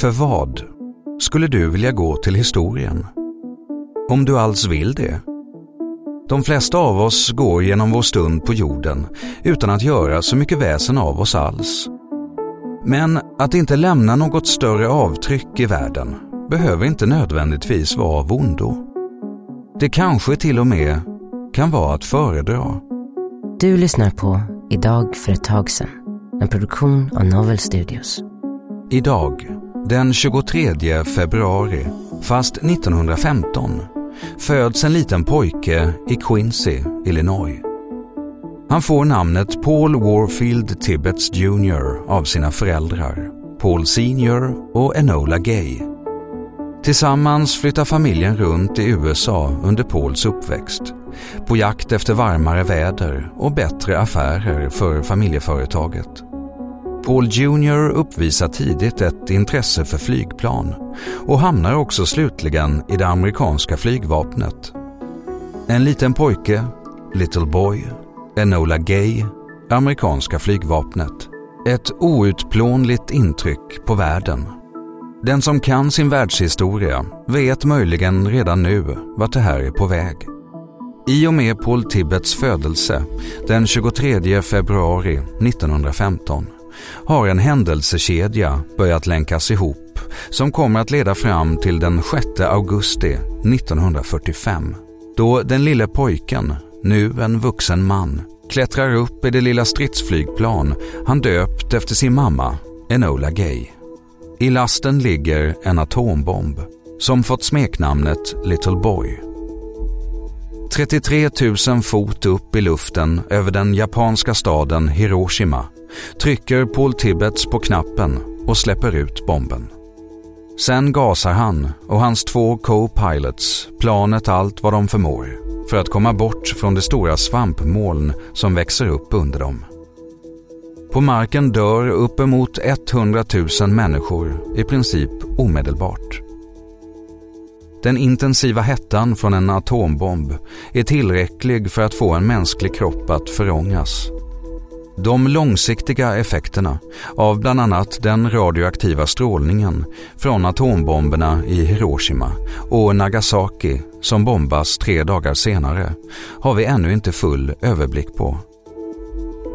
För vad skulle du vilja gå till historien? Om du alls vill det? De flesta av oss går genom vår stund på jorden utan att göra så mycket väsen av oss alls. Men att inte lämna något större avtryck i världen behöver inte nödvändigtvis vara av ondo. Det kanske till och med kan vara att föredra. Du lyssnar på Idag för ett tag sedan, en produktion av Novel Studios. Idag, den 23 februari, fast 1915, föds en liten pojke i Quincy, Illinois. Han får namnet Paul Warfield Tibbets Jr av sina föräldrar, Paul Senior och Enola Gay. Tillsammans flyttar familjen runt i USA under Pauls uppväxt, på jakt efter varmare väder och bättre affärer för familjeföretaget. Paul Jr uppvisar tidigt ett intresse för flygplan och hamnar också slutligen i det amerikanska flygvapnet. En liten pojke, Little Boy, Enola Gay, amerikanska flygvapnet. Ett outplånligt intryck på världen. Den som kan sin världshistoria vet möjligen redan nu vart det här är på väg. I och med Paul Tibbets födelse den 23 februari 1915 har en händelsekedja börjat länkas ihop som kommer att leda fram till den 6 augusti 1945 då den lille pojken, nu en vuxen man, klättrar upp i det lilla stridsflygplan han döpt efter sin mamma, Enola Gay. I lasten ligger en atombomb som fått smeknamnet Little Boy. 33 000 fot upp i luften över den japanska staden Hiroshima trycker Paul Tibbets på knappen och släpper ut bomben. Sen gasar han och hans två co-pilots planet allt vad de förmår för att komma bort från det stora svampmoln som växer upp under dem. På marken dör uppemot 100 000 människor i princip omedelbart. Den intensiva hettan från en atombomb är tillräcklig för att få en mänsklig kropp att förångas. De långsiktiga effekterna av bland annat den radioaktiva strålningen från atombomberna i Hiroshima och Nagasaki som bombas tre dagar senare har vi ännu inte full överblick på.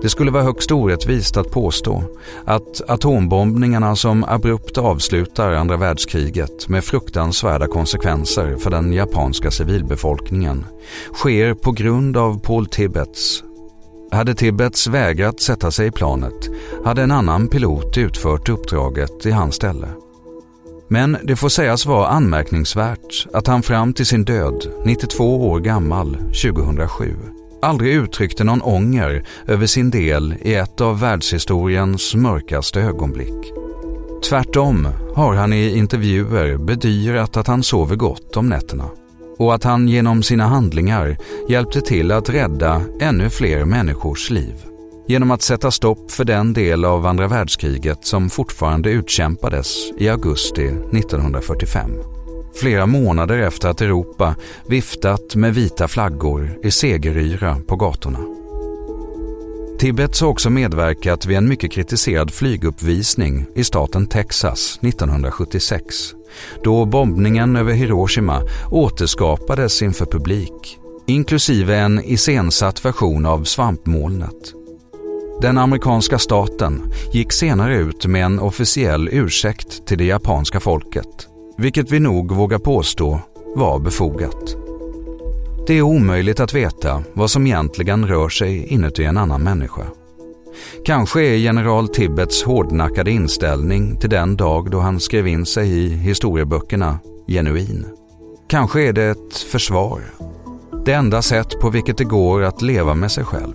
Det skulle vara högst orättvist att påstå att atombombningarna som abrupt avslutar andra världskriget med fruktansvärda konsekvenser för den japanska civilbefolkningen sker på grund av Paul Tibbets. Hade Tibbets vägrat sätta sig i planet hade en annan pilot utfört uppdraget i hans ställe. Men det får sägas vara anmärkningsvärt att han fram till sin död, 92 år gammal, 2007, aldrig uttryckte någon ånger över sin del i ett av världshistoriens mörkaste ögonblick. Tvärtom har han i intervjuer bedyrat att han sover gott om nätterna och att han genom sina handlingar hjälpte till att rädda ännu fler människors liv genom att sätta stopp för den del av andra världskriget som fortfarande utkämpades i augusti 1945 flera månader efter att Europa viftat med vita flaggor i segeryra på gatorna. Tibbets har också medverkat vid en mycket kritiserad flyguppvisning i staten Texas 1976 då bombningen över Hiroshima återskapades inför publik inklusive en iscensatt version av svampmolnet. Den amerikanska staten gick senare ut med en officiell ursäkt till det japanska folket vilket vi nog vågar påstå var befogat. Det är omöjligt att veta vad som egentligen rör sig inuti en annan människa. Kanske är general Tibbets hårdnackade inställning till den dag då han skrev in sig i historieböckerna genuin. Kanske är det ett försvar. Det enda sätt på vilket det går att leva med sig själv.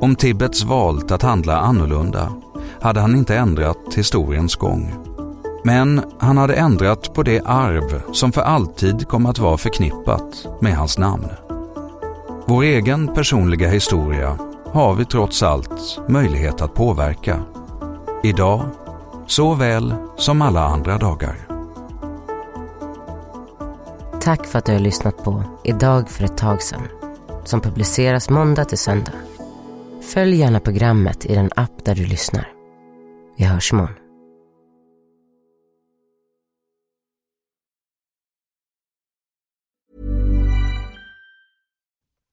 Om Tibbets valt att handla annorlunda hade han inte ändrat historiens gång. Men han hade ändrat på det arv som för alltid kom att vara förknippat med hans namn. Vår egen personliga historia har vi trots allt möjlighet att påverka. Idag såväl som alla andra dagar. Tack för att du har lyssnat på Idag för ett tag sedan som publiceras måndag till söndag. Följ gärna programmet i den app där du lyssnar. Vi hörs imorgon.